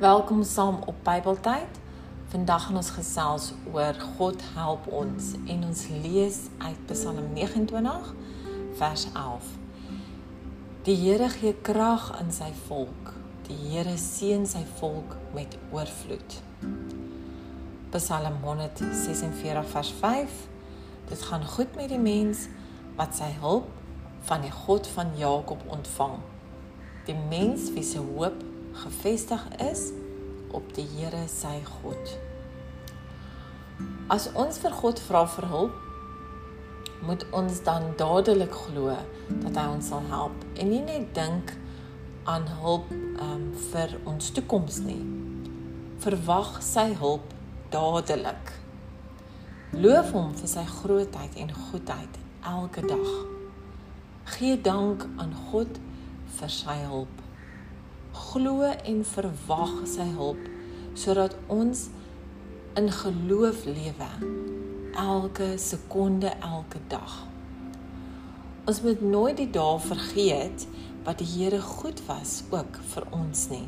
Welkom saam op Bybeltyd. Vandag gaan ons gesels oor God help ons en ons lees uit Psalm 29 vers 11. Die Here gee krag aan sy volk. Die Here seën sy volk met oorvloed. Psalm 146 vers 5. Dit gaan goed met die mens wat sy hulp van die God van Jakob ontvang. Die mens wie se hoop gefestig is op die Here sy God. As ons vir God vra vir hulp, moet ons dan dadelik glo dat hy ons sal help en nie net dink aan hulp um, vir ons toekoms nie. Verwag sy hulp dadelik. Loof hom vir sy grootheid en goedheid elke dag. Gee dank aan God vir sy hulp glo en verwag sy hulp sodat ons in geloof lewe elke sekonde elke dag. Ons moet nooit die dae vergeet wat die Here goed was ook vir ons nie.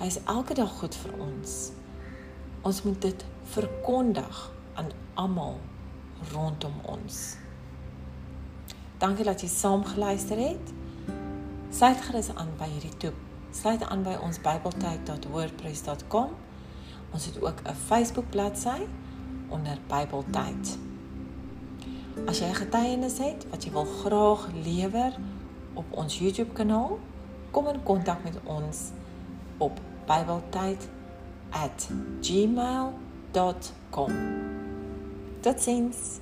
Hy is elke dag goed vir ons. Ons moet dit verkondig aan almal rondom ons. Dankie dat jy saam geluister het. Sluit gerus aan by hierdie toep. Sluit aan by ons bybeltyd.wordpress.com. Ons het ook 'n Facebook bladsy onder Bybeltyd. As jy 'n getuienis het wat jy wil graag lewer op ons YouTube kanaal, kom in kontak met ons op bybeltyd@gmail.com. Totsiens.